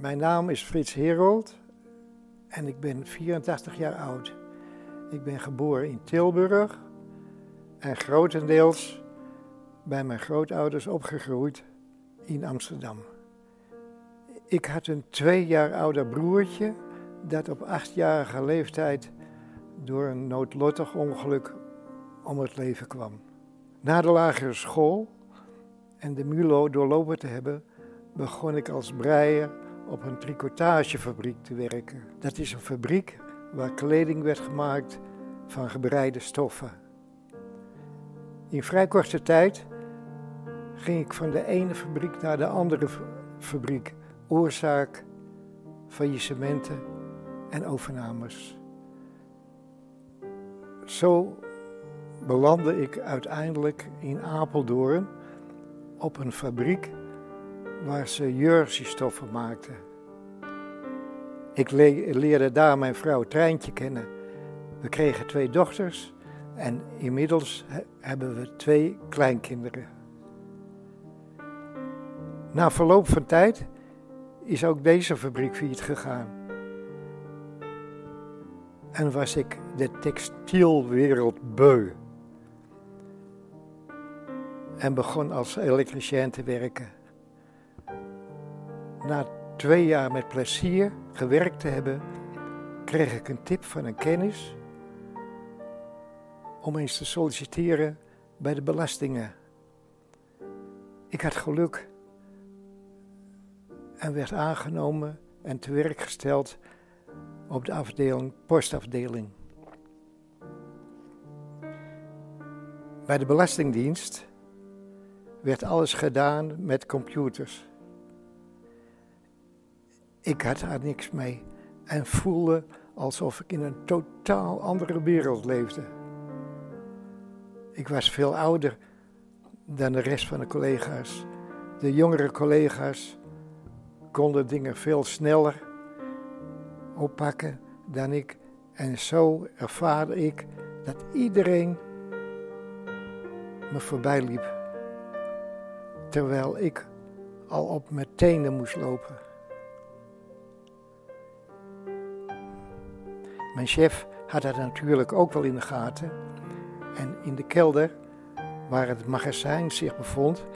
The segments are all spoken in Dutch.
Mijn naam is Frits Herold en ik ben 84 jaar oud. Ik ben geboren in Tilburg en grotendeels bij mijn grootouders opgegroeid in Amsterdam. Ik had een twee jaar ouder broertje dat op achtjarige leeftijd door een noodlottig ongeluk om het leven kwam. Na de lagere school en de MULO doorlopen te hebben, begon ik als breier op een tricotagefabriek te werken. Dat is een fabriek waar kleding werd gemaakt van gebreide stoffen. In vrij korte tijd ging ik van de ene fabriek naar de andere fabriek. Oorzaak faillissementen en overnames. Zo belandde ik uiteindelijk in Apeldoorn op een fabriek waar ze jerseystoffen maakten. Ik leerde daar mijn vrouw Treintje kennen. We kregen twee dochters en inmiddels hebben we twee kleinkinderen. Na verloop van tijd is ook deze fabriek failliet gegaan. En was ik de textielwereld beu. En begon als elektricien te werken. Na twee jaar met plezier gewerkt te hebben, kreeg ik een tip van een kennis om eens te solliciteren bij de belastingen. Ik had geluk en werd aangenomen en te werk gesteld op de afdeling, postafdeling. Bij de Belastingdienst werd alles gedaan met computers. Ik had daar niks mee en voelde alsof ik in een totaal andere wereld leefde. Ik was veel ouder dan de rest van de collega's. De jongere collega's konden dingen veel sneller oppakken dan ik. En zo ervaarde ik dat iedereen me voorbij liep. Terwijl ik al op mijn tenen moest lopen. Mijn chef had dat natuurlijk ook wel in de gaten. En in de kelder, waar het magazijn zich bevond,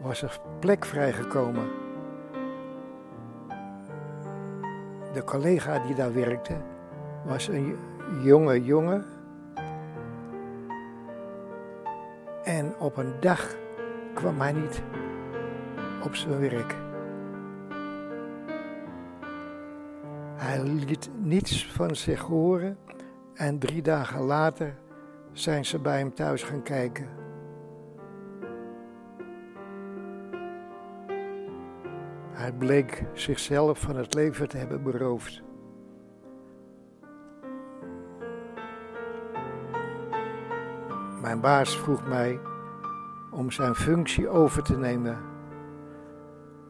was er plek vrijgekomen. De collega die daar werkte, was een jonge jongen. En op een dag kwam hij niet op zijn werk. Hij liet niets van zich horen en drie dagen later zijn ze bij hem thuis gaan kijken. Hij bleek zichzelf van het leven te hebben beroofd. Mijn baas vroeg mij om zijn functie over te nemen,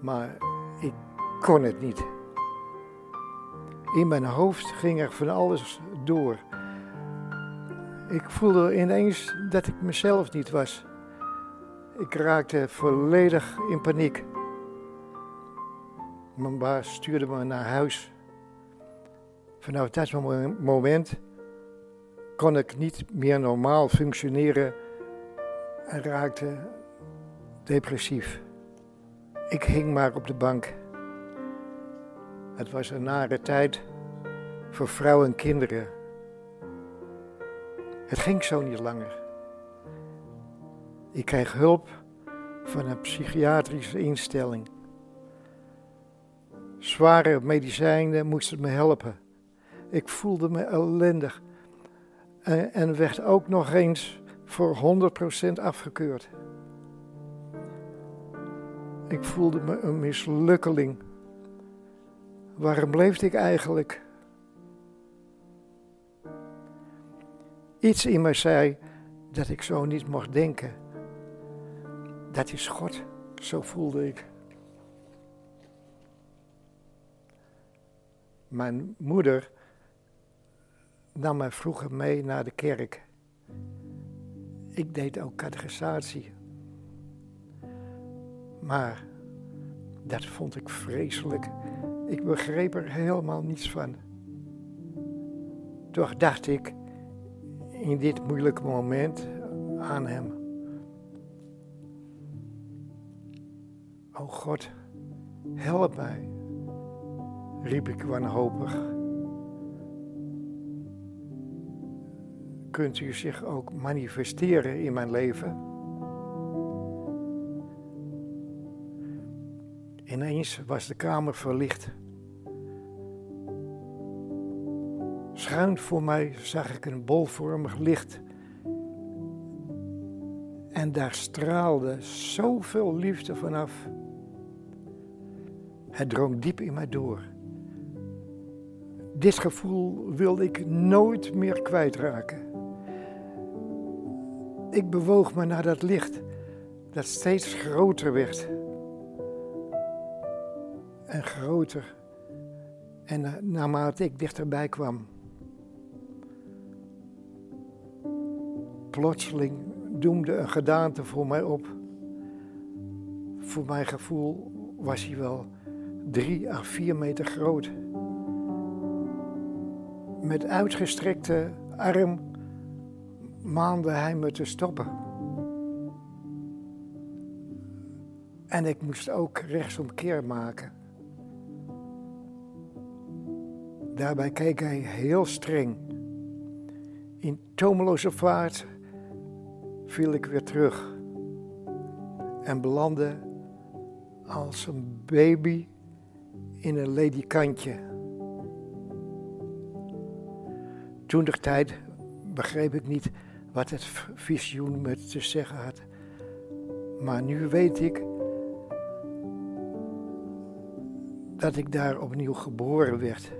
maar ik kon het niet. In mijn hoofd ging er van alles door. Ik voelde ineens dat ik mezelf niet was. Ik raakte volledig in paniek. Mijn baas stuurde me naar huis. Vanaf dat moment kon ik niet meer normaal functioneren en raakte depressief. Ik hing maar op de bank. Het was een nare tijd voor vrouwen en kinderen. Het ging zo niet langer. Ik kreeg hulp van een psychiatrische instelling. Zware medicijnen moesten me helpen. Ik voelde me ellendig en, werd ook nog eens voor 100% afgekeurd. Ik voelde me een mislukkeling. Waarom leefde ik eigenlijk? Iets in mij zei dat ik zo niet mocht denken. Dat is God, zo voelde ik. Mijn moeder nam mij vroeger mee naar de kerk. Ik deed ook catechisatie. Maar dat vond ik vreselijk. Ik begreep er helemaal niets van. Toch dacht ik in dit moeilijke moment aan Hem. O God, help mij, riep ik wanhopig. Kunt u zich ook manifesteren in mijn leven? Ineens was de kamer verlicht. Schuin voor mij zag ik een bolvormig licht. En daar straalde zoveel liefde vanaf. Het drong diep in mij door. Dit gevoel wilde ik nooit meer kwijtraken. Ik bewoog me naar dat licht dat steeds groter werd. En groter. En naarmate ik dichterbij kwam, plotseling doemde een gedaante voor mij op. Voor mijn gevoel was hij wel drie à vier meter groot. Met uitgestrekte arm maande hij me te stoppen. En ik moest ook rechtsomkeer maken. Daarbij keek hij heel streng. In tomeloze vaart viel ik weer terug en belandde als een baby in een ledikantje. Toen de tijd begreep ik niet wat het visioen me te zeggen had. Maar nu weet ik dat ik daar opnieuw geboren werd.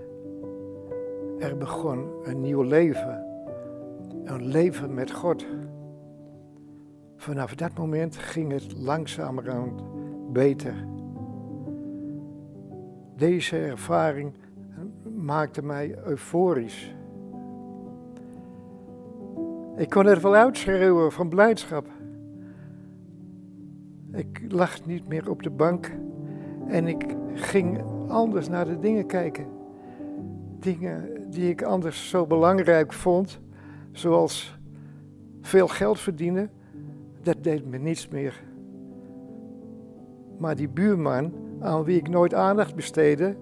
Er begon een nieuw leven. Een leven met God. Vanaf dat moment ging het langzamerhand beter. Deze ervaring maakte mij euforisch. Ik kon er wel uitschreeuwen van blijdschap. Ik lag niet meer op de bank en ik ging anders naar de dingen kijken. Dingen die ik anders zo belangrijk vond, zoals veel geld verdienen, dat deed me niets meer. Maar die buurman, aan wie ik nooit aandacht besteedde,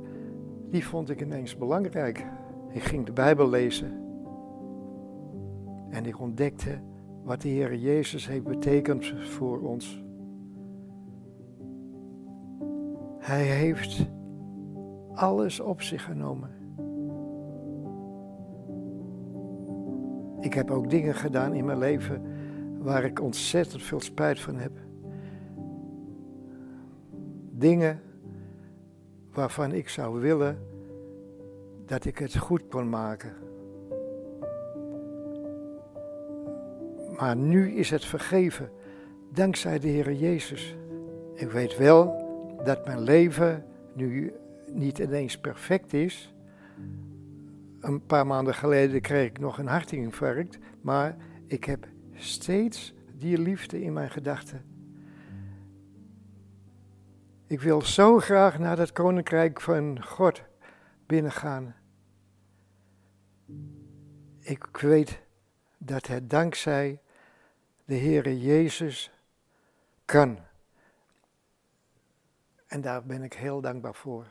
die vond ik ineens belangrijk. Ik ging de Bijbel lezen. En ik ontdekte wat de Heer Jezus heeft betekend voor ons. Hij heeft alles op zich genomen. Ik heb ook dingen gedaan in mijn leven waar ik ontzettend veel spijt van heb. Dingen waarvan ik zou willen dat ik het goed kon maken. Maar nu is het vergeven, dankzij de Heer Jezus. Ik weet wel dat mijn leven nu niet ineens perfect is. Een paar maanden geleden kreeg ik nog een hartinfarct, maar ik heb steeds die liefde in mijn gedachten. Ik wil zo graag naar dat koninkrijk van God binnengaan. Ik weet dat het dankzij de Heere Jezus kan. En daar ben ik heel dankbaar voor.